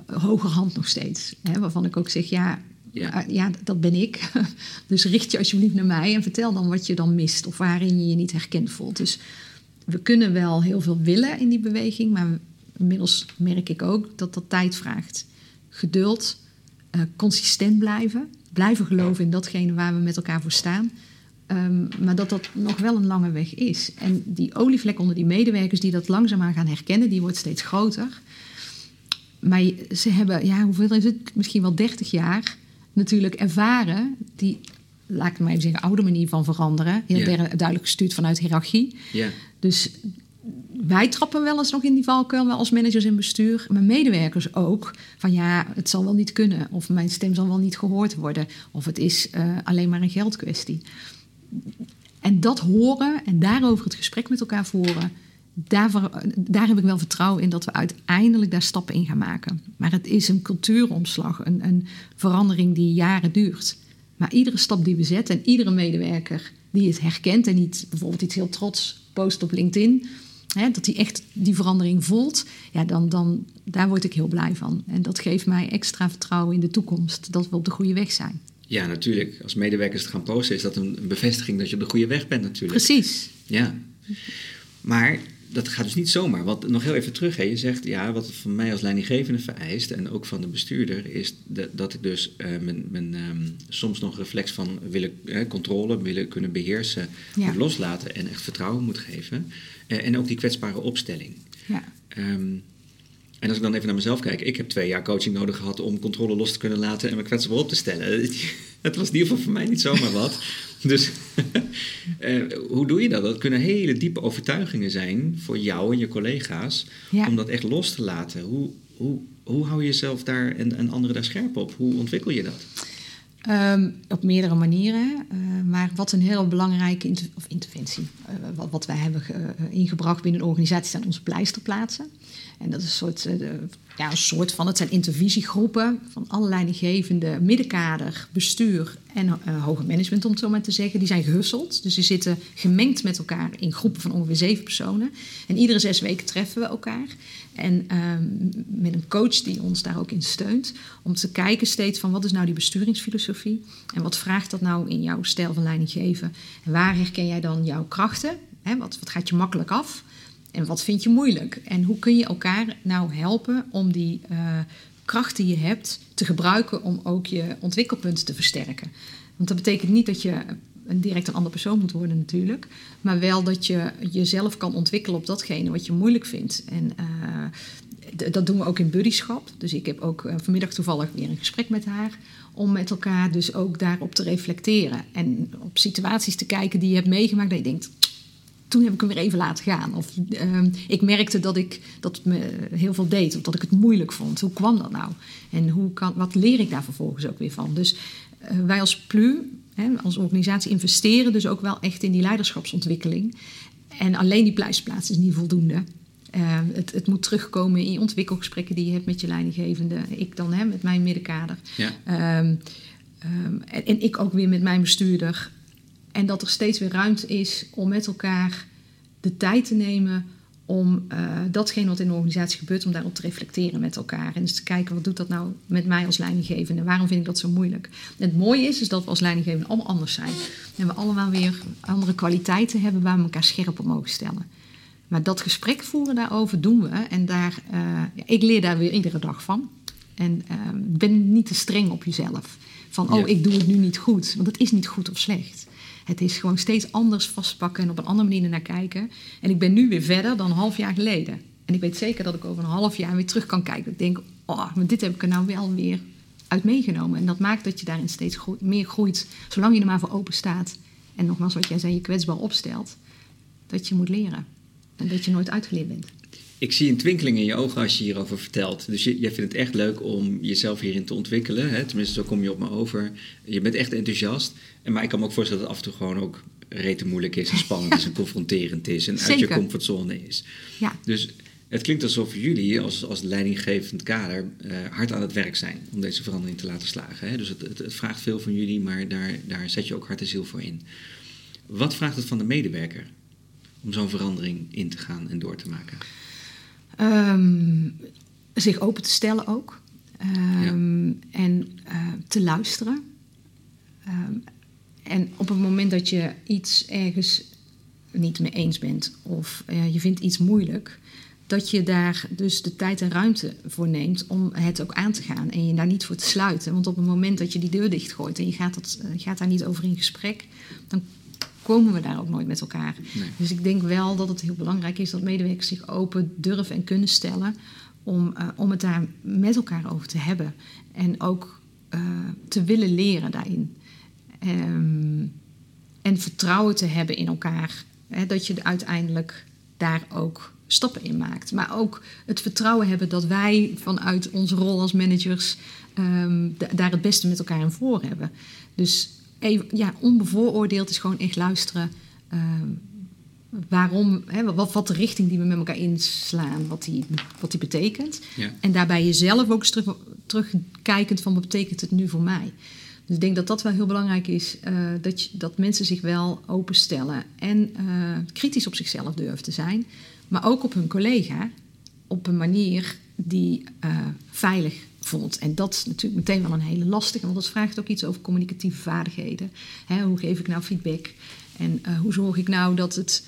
hogerhand nog steeds. Hè, waarvan ik ook zeg, ja, ja. Ah, dat ben ik. *laughs* Dus richt je alsjeblieft naar mij en vertel dan wat je dan mist of waarin je je niet herkend voelt. Dus we kunnen wel heel veel willen in die beweging, maar inmiddels merk ik ook dat dat tijd vraagt. Geduld, uh, consistent blijven, blijven geloven in datgene waar we met elkaar voor staan. Um, maar dat dat nog wel een lange weg is. En die olievlek onder die medewerkers die dat langzaamaan gaan herkennen, die wordt steeds groter. Maar ze hebben, ja, hoeveel is het? Misschien wel 30 jaar natuurlijk ervaren die, laat ik maar even zeggen, oude manier van veranderen. Heel duidelijk gestuurd vanuit hiërarchie. Dus wij trappen wel eens nog in die valkuil, wel als managers en bestuur. Mijn medewerkers ook. Van ja, het zal wel niet kunnen. Of mijn stem zal wel niet gehoord worden. Of het is uh, alleen maar een geldkwestie. En dat horen en daarover het gesprek met elkaar voeren daar, daar heb ik wel vertrouwen in dat we uiteindelijk daar stappen in gaan maken. Maar het is een cultuuromslag, een, een verandering die jaren duurt. Maar iedere stap die we zetten en iedere medewerker die het herkent en niet bijvoorbeeld iets heel trots post op LinkedIn, hè, dat hij echt die verandering voelt, ja, dan, dan daar word ik heel blij van. En dat geeft mij extra vertrouwen in de toekomst dat we op de goede weg zijn. Ja, natuurlijk. Als medewerkers het gaan posten, is dat een bevestiging dat je op de goede weg bent, natuurlijk. Precies. Ja. Maar dat gaat dus niet zomaar. Want nog heel even terug, hè. je zegt ja, wat van mij als leidinggevende vereist en ook van de bestuurder, is de, dat ik dus uh, mijn, mijn um, soms nog reflex van willen uh, controle, willen kunnen beheersen, ja. moet loslaten en echt vertrouwen moet geven. Uh, en ook die kwetsbare opstelling. Ja. Um, en als ik dan even naar mezelf kijk, ik heb twee jaar coaching nodig gehad om controle los te kunnen laten en me kwetsbaar op te stellen. *laughs* Het was in ieder geval voor mij niet zomaar wat. Dus uh, *laughs* hoe doe je dat? Dat kunnen hele diepe overtuigingen zijn voor jou en je collega's om dat echt los te laten. Hoe, hoe, hoe hou je jezelf daar en, en anderen daar scherp op? Hoe ontwikkel je dat? Um, op meerdere manieren. Uh, maar wat een heel belangrijke inter of interventie, uh, wat, wat, wij hebben ingebracht binnen een organisatie, zijn onze pleisterplaatsen. En dat is een soort, een soort van, het zijn intervisiegroepen van allerlei leidinggevende, middenkader, bestuur en uh, hoger management, om het zo maar te zeggen. Die zijn gehusseld, dus die zitten gemengd met elkaar in groepen van ongeveer zeven personen. En iedere zes weken treffen we elkaar. En uh, met een coach die ons daar ook in steunt, om te kijken steeds van wat is nou die besturingsfilosofie en wat vraagt dat nou in jouw stijl van leiding geven. En waar herken jij dan jouw krachten? Wat, wat gaat je makkelijk af? En wat vind je moeilijk? En hoe kun je elkaar nou helpen om die uh, kracht die je hebt te gebruiken om ook je ontwikkelpunten te versterken? Want dat betekent niet dat je een direct een andere persoon moet worden natuurlijk, maar wel dat je jezelf kan ontwikkelen op datgene wat je moeilijk vindt. En uh, dat doen we ook in buddyschap. Dus ik heb ook uh, vanmiddag toevallig weer een gesprek met haar om met elkaar dus ook daarop te reflecteren en op situaties te kijken die je hebt meegemaakt dat je denkt toen heb ik hem weer even laten gaan. Of ehm, ik merkte dat ik dat het me heel veel deed, of dat ik het moeilijk vond. Hoe kwam dat nou? En hoe kan, wat leer ik daar vervolgens ook weer van? Dus eh, wij als PLU, hè, als organisatie, investeren dus ook wel echt in die leiderschapsontwikkeling. En alleen die pluisplaats is niet voldoende. Uh, het, het, moet terugkomen in je ontwikkelgesprekken die je hebt met je leidinggevende. Ik dan hè, met mijn middenkader. Ja. Um, um, en, en, ik ook weer met mijn bestuurder. En dat er steeds weer ruimte is om met elkaar de tijd te nemen om uh, datgene wat in de organisatie gebeurt, om daarop te reflecteren met elkaar. En eens te kijken, wat doet dat nou met mij als leidinggevende? Waarom vind ik dat zo moeilijk? En het mooie is, is dat we als leidinggevende allemaal anders zijn. En we allemaal weer andere kwaliteiten hebben waar we elkaar scherp op mogen stellen. Maar dat gesprek voeren daarover doen we. En daar, uh, ik leer daar weer iedere dag van. En uh, ben niet te streng op jezelf. Van, oh, ik doe het nu niet goed. Want het is niet goed of slecht. Het is gewoon steeds anders vastpakken en op een andere manier naar kijken. En ik ben nu weer verder dan een half jaar geleden. En ik weet zeker dat ik over een half jaar weer terug kan kijken. Ik denk, oh, maar dit heb ik er nou wel weer uit meegenomen. En dat maakt dat je daarin steeds meer groeit. Zolang je er maar voor open staat. En nogmaals, wat jij zei, je kwetsbaar opstelt. Dat je moet leren. En dat je nooit uitgeleerd bent. Ik zie een twinkeling in je ogen als je hierover vertelt. Dus je, jij vindt het echt leuk om jezelf hierin te ontwikkelen. Hè? Tenminste, zo kom je op me over. Je bent echt enthousiast. En, maar ik kan me ook voorstellen dat het af en toe gewoon ook rete moeilijk is en spannend is en *laughs* confronterend is en uit je comfortzone is. Ja. Dus het klinkt alsof jullie als, als leidinggevend kader uh, hard aan het werk zijn om deze verandering te laten slagen. Hè? Dus het, het, het, vraagt veel van jullie, maar daar, daar zet je ook hart en ziel voor in. Wat vraagt het van de medewerker om zo'n verandering in te gaan en door te maken? Um, zich open te stellen ook. Um, En uh, te luisteren. Um, en op het moment dat je iets ergens niet mee eens bent of uh, je vindt iets moeilijk, dat je daar dus de tijd en ruimte voor neemt om het ook aan te gaan en je daar niet voor te sluiten. Want op het moment dat je die deur dichtgooit en je gaat, dat, uh, gaat daar niet over in gesprek, dan komen we daar ook nooit met elkaar. Nee. Dus ik denk wel dat het heel belangrijk is dat medewerkers zich open durven en kunnen stellen om, uh, om het daar met elkaar over te hebben. En ook uh, te willen leren daarin. Um, en vertrouwen te hebben in elkaar. Hè, dat je uiteindelijk daar ook stappen in maakt. Maar ook het vertrouwen hebben dat wij vanuit onze rol als managers um, daar het beste met elkaar in voor hebben. Dus even, ja, onbevooroordeeld is gewoon echt luisteren. Uh, waarom, hè, wat, wat de richting die we met elkaar inslaan, wat die, wat die betekent. Ja. En daarbij jezelf ook terug, terugkijkend van wat betekent het nu voor mij. Dus ik denk dat dat wel heel belangrijk is, uh, dat, je, dat mensen zich wel openstellen en uh, kritisch op zichzelf durven te zijn, maar ook op hun collega op een manier die uh, veilig voelt. En dat is natuurlijk meteen wel een hele lastige, want dat vraagt ook iets over communicatieve vaardigheden. Hè, hoe geef ik nou feedback? En uh, hoe zorg ik nou dat het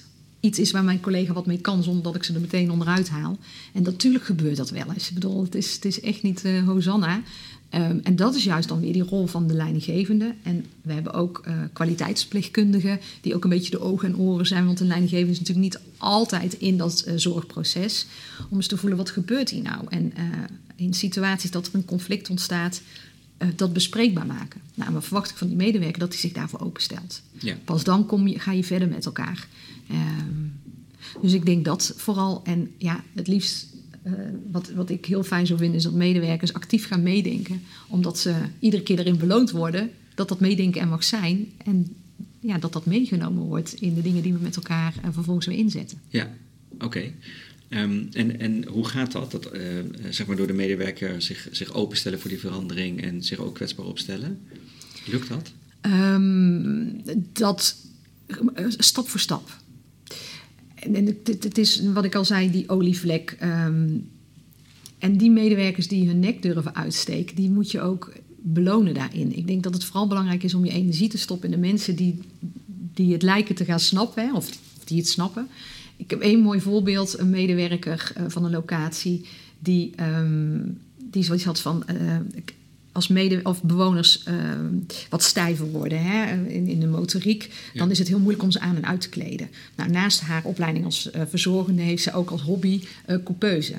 is waar mijn collega wat mee kan, zonder dat ik ze er meteen onderuit haal. En natuurlijk gebeurt dat wel eens. Ik bedoel, het is, het is echt niet uh, Hosanna. Um, en dat is juist dan weer die rol van de leidinggevende. En we hebben ook uh, die ook een beetje de ogen en oren zijn. Want een leidinggevende is natuurlijk niet altijd in dat uh, zorgproces. Om eens te voelen, wat gebeurt hier nou? En in situaties dat er een conflict ontstaat, dat bespreekbaar maken. Nou, maar verwacht ik van die medewerker dat hij zich daarvoor openstelt. Ja. Pas dan kom je, ga je verder met elkaar. Um, dus ik denk dat vooral. En ja, het liefst uh, wat, wat ik heel fijn zou vinden, is dat medewerkers actief gaan meedenken. Omdat ze iedere keer erin beloond worden dat dat meedenken er mag zijn. En ja, dat dat meegenomen wordt in de dingen die we met elkaar uh, vervolgens weer inzetten. Ja, oké. Okay. Um, en, en hoe gaat dat? dat uh, zeg maar door de medewerker zich, zich openstellen voor die verandering en zich ook kwetsbaar opstellen? Lukt dat? Um, dat stap voor stap en het, is wat ik al zei, die olievlek. Um, en die medewerkers die hun nek durven uitsteken, die moet je ook belonen daarin. Ik denk dat het vooral belangrijk is om je energie te stoppen in de mensen die, die het lijken te gaan snappen, hè, of die het snappen. Ik heb één mooi voorbeeld, een medewerker uh, van een locatie die, um, die zoiets had van. Uh, als mede of bewoners uh, wat stijver worden hè, in, in de motoriek, ja. dan is het heel moeilijk om ze aan en uit te kleden. Nou, naast haar opleiding als uh, verzorgende heeft ze ook als hobby uh, coupeuse.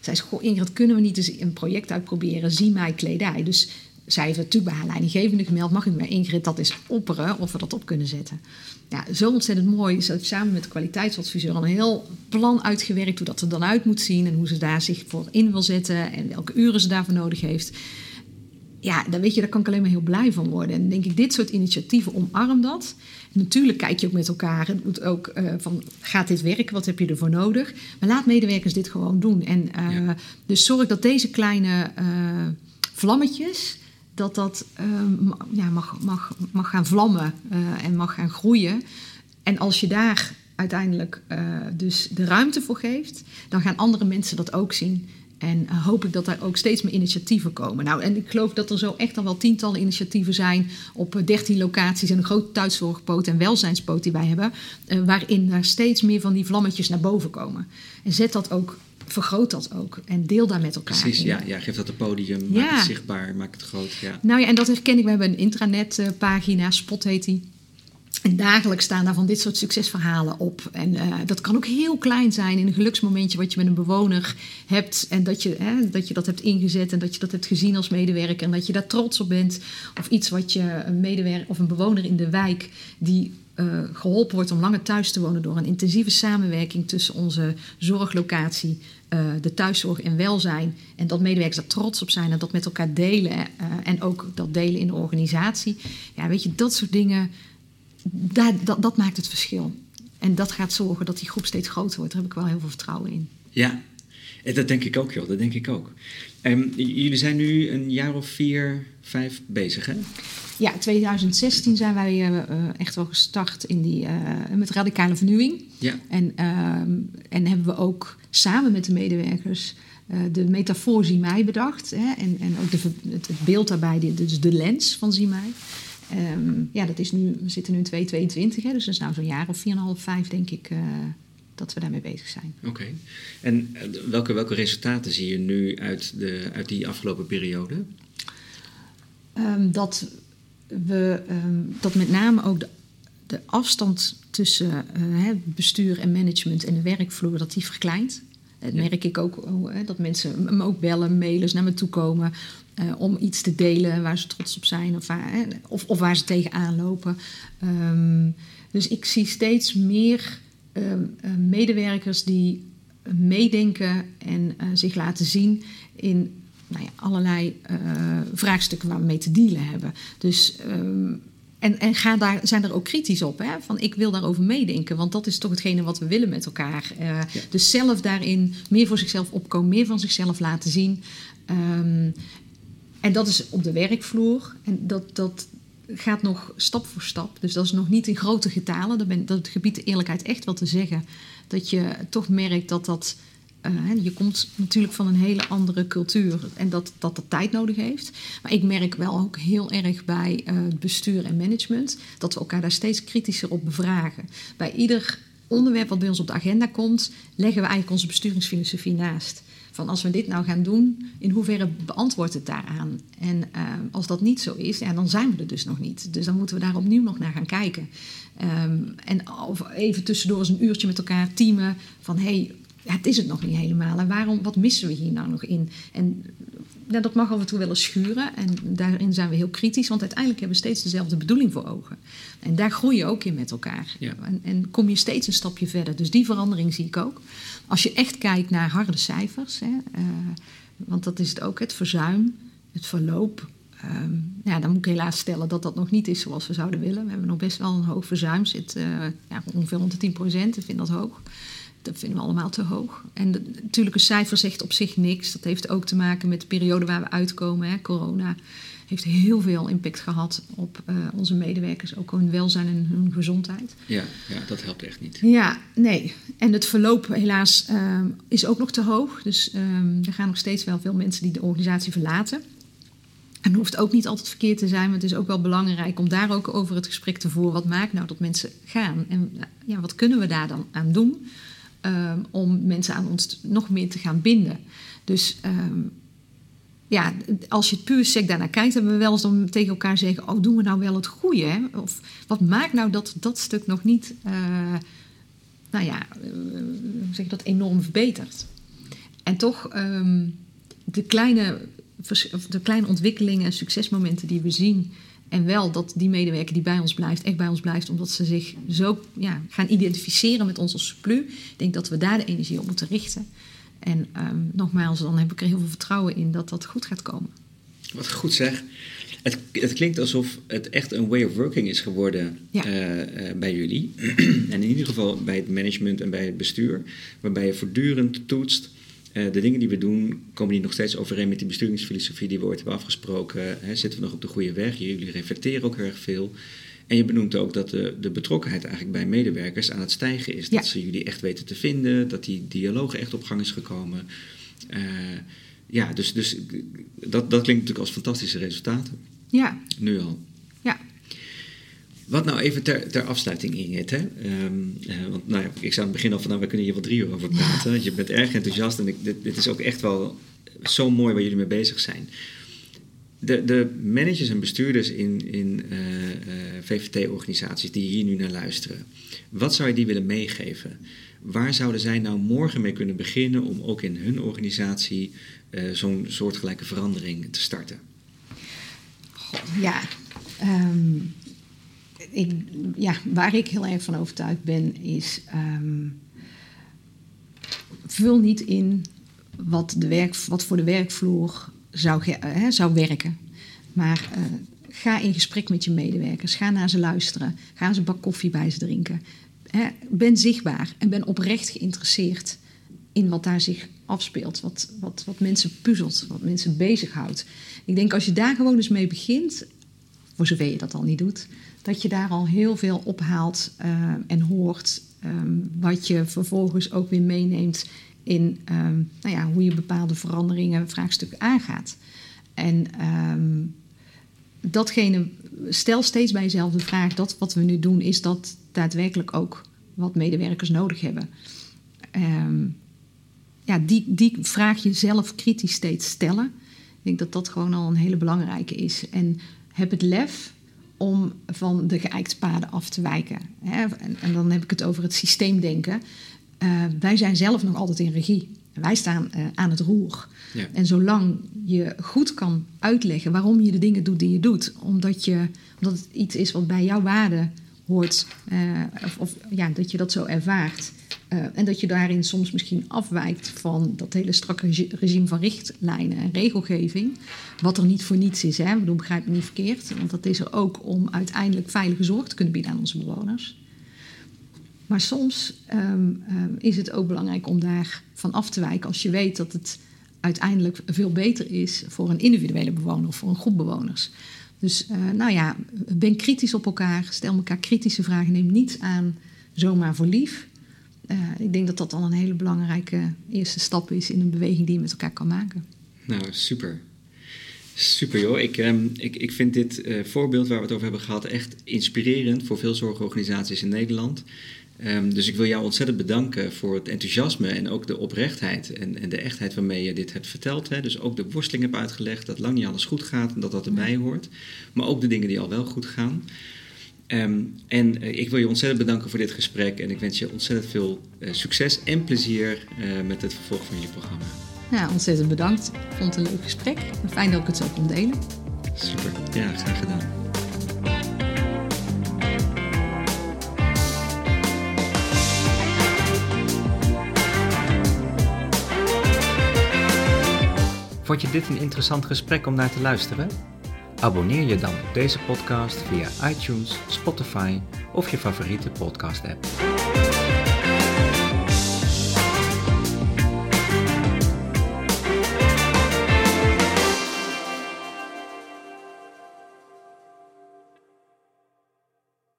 Zij zei, goh Ingrid, kunnen we niet eens een project uitproberen, zie mij kledij. Dus zij heeft natuurlijk bij haar leidinggevende gemeld, mag ik bij Ingrid dat eens opperen of we dat op kunnen zetten. Ja, zo ontzettend mooi. Ze heeft samen met de kwaliteitsadviseur al een heel plan uitgewerkt hoe dat er dan uit moet zien en hoe ze daar zich voor in wil zetten en welke uren ze daarvoor nodig heeft. Ja, dan weet je, daar kan ik alleen maar heel blij van worden. En denk ik, dit soort initiatieven omarm dat. Natuurlijk kijk je ook met elkaar. Het moet ook uh, van, gaat dit werken? Wat heb je ervoor nodig? Maar laat medewerkers dit gewoon doen. En uh, ja. dus zorg dat deze kleine uh, vlammetjes dat dat um, ja, mag, mag, mag gaan vlammen uh, en mag gaan groeien. En als je daar uiteindelijk uh, dus de ruimte voor geeft, dan gaan andere mensen dat ook zien. En uh, hoop ik dat er ook steeds meer initiatieven komen. Nou, en ik geloof dat er zo echt al wel tientallen initiatieven zijn op 13 locaties en een grote thuiszorgpoot en welzijnspoot die wij hebben, waarin er steeds meer van die vlammetjes naar boven komen. En zet dat ook vergroot dat ook en deel daar met elkaar. Precies, in. ja, ja, geef dat een podium, ja. maak het zichtbaar, maak het groot. Ja. Nou ja, en dat herken ik. We hebben een intranetpagina, Spot heet die. En dagelijks staan daar van dit soort succesverhalen op. En uh, dat kan ook heel klein zijn in een geluksmomentje wat je met een bewoner hebt. En dat je, hè, dat je dat hebt ingezet en dat je dat hebt gezien als medewerker. En dat je daar trots op bent. Of iets wat je een medewerker of een bewoner in de wijk die uh, geholpen wordt om langer thuis te wonen door een intensieve samenwerking tussen onze zorglocatie, de thuiszorg en welzijn. En dat medewerkers daar trots op zijn en dat met elkaar delen. Uh, en ook dat delen in de organisatie. Ja, weet je, dat soort dingen, daar, dat, dat maakt het verschil. En dat gaat zorgen dat die groep steeds groter wordt. Daar heb ik wel heel veel vertrouwen in. Ja, dat denk ik ook, joh. Dat denk ik ook. Um, jullie zijn nu een jaar of vier, vijf bezig, hè? Ja, 2016 zijn wij uh, echt wel gestart in die, uh, met radicale vernieuwing. Ja. En, en hebben we ook samen met de medewerkers de metafoor Zie mij bedacht. Hè? En, en ook de, het, het beeld daarbij, dus de lens van Zie mij. Um, ja, dat is nu, we zitten nu in 2022, hè, dus dat is nou zo'n jaar of 4,5, 5 denk ik dat we daarmee bezig zijn. Oké. Okay. En welke, welke resultaten zie je nu uit, de, uit die afgelopen periode? Um, dat we um, dat met name ook de, de afstand tussen uh, bestuur en management en de werkvloer, dat die verkleint. Dat merk ik ook, oh, dat mensen me ook bellen, mailers naar me toe komen uh, om iets te delen waar ze trots op zijn of waar, hè, of, of waar ze tegenaan lopen. Um, dus ik zie steeds meer uh, medewerkers die meedenken en uh, zich laten zien in nou ja, allerlei uh, vraagstukken waar we mee te dealen hebben. Dus, um, en en ga daar, zijn er ook kritisch op. Hè? Van ik wil daarover meedenken, want dat is toch hetgene wat we willen met elkaar. Uh, ja. Dus zelf daarin meer voor zichzelf opkomen, meer van zichzelf laten zien. Um, en dat is op de werkvloer. En dat, dat gaat nog stap voor stap. Dus dat is nog niet in grote getalen. Dat, ben, dat gebied de eerlijkheid echt wel te zeggen. Dat je toch merkt dat dat Uh, je komt natuurlijk van een hele andere cultuur en dat, dat tijd nodig heeft. Maar ik merk wel ook heel erg bij uh, bestuur en management dat we elkaar daar steeds kritischer op bevragen. Bij ieder onderwerp wat bij ons op de agenda komt, leggen we eigenlijk onze besturingsfilosofie naast. Van als we dit nou gaan doen, in hoeverre beantwoordt het daaraan? En uh, als dat niet zo is, ja, dan zijn we er dus nog niet. Dus dan moeten we daar opnieuw nog naar gaan kijken. Um, en of even tussendoor eens een uurtje met elkaar teamen van hey, ja, het is het nog niet helemaal. En waarom, wat missen we hier nou nog in? En ja, dat mag af en toe wel eens schuren. En daarin zijn we heel kritisch, want uiteindelijk hebben we steeds dezelfde bedoeling voor ogen. En daar groei je ook in met elkaar. Ja. En, en, kom je steeds een stapje verder. Dus die verandering zie ik ook. Als je echt kijkt naar harde cijfers, hè, uh, want dat is het ook, het verzuim, het verloop. Um, ja, dan moet ik helaas stellen dat dat nog niet is zoals we zouden willen. We hebben nog best wel een hoog verzuim, zit uh, ja, ongeveer rond de 10 procent. Ik vind dat hoog. Dat vinden we allemaal te hoog. En de, natuurlijk, een cijfer zegt op zich niks. Dat heeft ook te maken met de periode waar we uitkomen. Hè. Corona heeft heel veel impact gehad op uh, onze medewerkers, ook hun welzijn en hun gezondheid. Ja, ja dat helpt echt niet. Ja, nee. En het verloop helaas uh, is ook nog te hoog. Dus uh, er gaan nog steeds wel veel mensen die de organisatie verlaten. En hoeft ook niet altijd verkeerd te zijn, maar het is ook wel belangrijk om daar ook over het gesprek te voeren. Wat maakt nou dat mensen gaan? En ja, wat kunnen we daar dan aan doen? Um, om mensen aan ons nog meer te gaan binden. Dus um, ja, als je het puur sec daarnaar kijkt, hebben we wel eens dan tegen elkaar zeggen: Oh, doen we nou wel het goede? Hè? Of wat maakt nou dat dat stuk nog niet, uh, nou ja, uh, zeg dat, enorm verbetert? En toch, um, de kleine de kleine ontwikkelingen en succesmomenten die we zien. En wel dat die medewerker die bij ons blijft, echt bij ons blijft, omdat ze zich zo ja, gaan identificeren met ons als Suplu. Ik denk dat we daar de energie op moeten richten. En um, nogmaals, dan heb ik er heel veel vertrouwen in dat dat goed gaat komen. Wat goed zeg. Het, het, klinkt alsof het echt een way of working is geworden eh, eh, bij jullie. *clears throat* en in ieder geval bij het management en bij het bestuur. Waarbij je voortdurend toetst. Uh, de dingen die we doen, komen die nog steeds overeen met die besturingsfilosofie die we ooit hebben afgesproken? Hè? Zitten we nog op de goede weg? Jullie reflecteren ook heel erg veel. En je benoemt ook dat de, de betrokkenheid eigenlijk bij medewerkers aan het stijgen is. Dat ze jullie echt weten te vinden, dat die dialoog echt op gang is gekomen. Uh, ja, dus, dus dat, dat klinkt natuurlijk als fantastische resultaten. Ja. Nu al. Wat nou even ter, ter afsluiting, Ingrid. Hè? Um, uh, want nou ja, ik zou aan het begin al van, nou, we kunnen hier wel drie uur over praten. Je bent erg enthousiast en ik, dit, dit, is ook echt wel zo mooi waar jullie mee bezig zijn. De, de managers en bestuurders in, in uh, uh, VVT-organisaties die hier nu naar luisteren, wat zou je die willen meegeven? Waar zouden zij nou morgen mee kunnen beginnen om ook in hun organisatie zo'n soortgelijke verandering te starten? Ja, um, ik, ja, waar ik heel erg van overtuigd ben, is um, vul niet in wat, de werk, wat voor de werkvloer zou, uh, zou werken. Maar uh, ga in gesprek met je medewerkers. Ga naar ze luisteren. Ga eens een bak koffie bij ze drinken. Ben zichtbaar en ben oprecht geïnteresseerd in wat daar zich afspeelt. Wat, wat, wat mensen puzzelt, wat mensen bezighoudt. Ik denk als je daar gewoon eens mee begint, voor zover je dat al niet doet, dat je daar al heel veel ophaalt uh, en hoort. Um, wat je vervolgens ook weer meeneemt in um, nou ja, hoe je bepaalde veranderingen, vraagstukken aangaat. En um, datgene, stel steeds bij jezelf de vraag: dat wat we nu doen, is dat daadwerkelijk ook wat medewerkers nodig hebben? Ja, die, die vraag jezelf kritisch steeds stellen. Ik denk dat dat gewoon al een hele belangrijke is. En heb het lef om van de geëikte paden af te wijken. En, en, dan heb ik het over het systeemdenken. Uh, wij zijn zelf nog altijd in regie. Wij staan uh, aan het roer. Ja. En zolang je goed kan uitleggen waarom je de dingen doet die je doet, omdat, je, omdat het iets is wat bij jouw waarde hoort, uh, of, of, ja, dat je dat zo ervaart. Uh, en dat je daarin soms misschien afwijkt van dat hele strakke regime van richtlijnen en regelgeving. Wat er niet voor niets is. Hè? Ik bedoel, begrijp me niet verkeerd. Want dat is er ook om uiteindelijk veilige zorg te kunnen bieden aan onze bewoners. Maar soms um, um, is het ook belangrijk om daar van af te wijken als je weet dat het uiteindelijk veel beter is voor een individuele bewoner of voor een groep bewoners. Dus uh, nou ja, ben kritisch op elkaar, stel elkaar kritische vragen, neem niets aan zomaar voor lief. Uh, ik denk dat dat al een hele belangrijke eerste stap is in een beweging die je met elkaar kan maken. Nou, super. Super joh. Ik, um, ik, ik vind dit uh, voorbeeld waar we het over hebben gehad echt inspirerend voor veel zorgorganisaties in Nederland. Um, dus ik wil jou ontzettend bedanken voor het enthousiasme en ook de oprechtheid en, en de echtheid waarmee je dit hebt verteld. Hè. Dus ook de worsteling hebt uitgelegd, dat lang niet alles goed gaat en dat dat erbij hoort. Maar ook de dingen die al wel goed gaan. Um, en uh, ik wil je ontzettend bedanken voor dit gesprek en ik wens je ontzettend veel uh, succes en plezier uh, met het vervolg van je programma. Ja, ontzettend bedankt. Ik vond het een leuk gesprek. Fijn dat ik het zo kon delen. Super, ja, graag gedaan. Vond je dit een interessant gesprek om naar te luisteren? Abonneer je dan op deze podcast via iTunes, Spotify of je favoriete podcast app.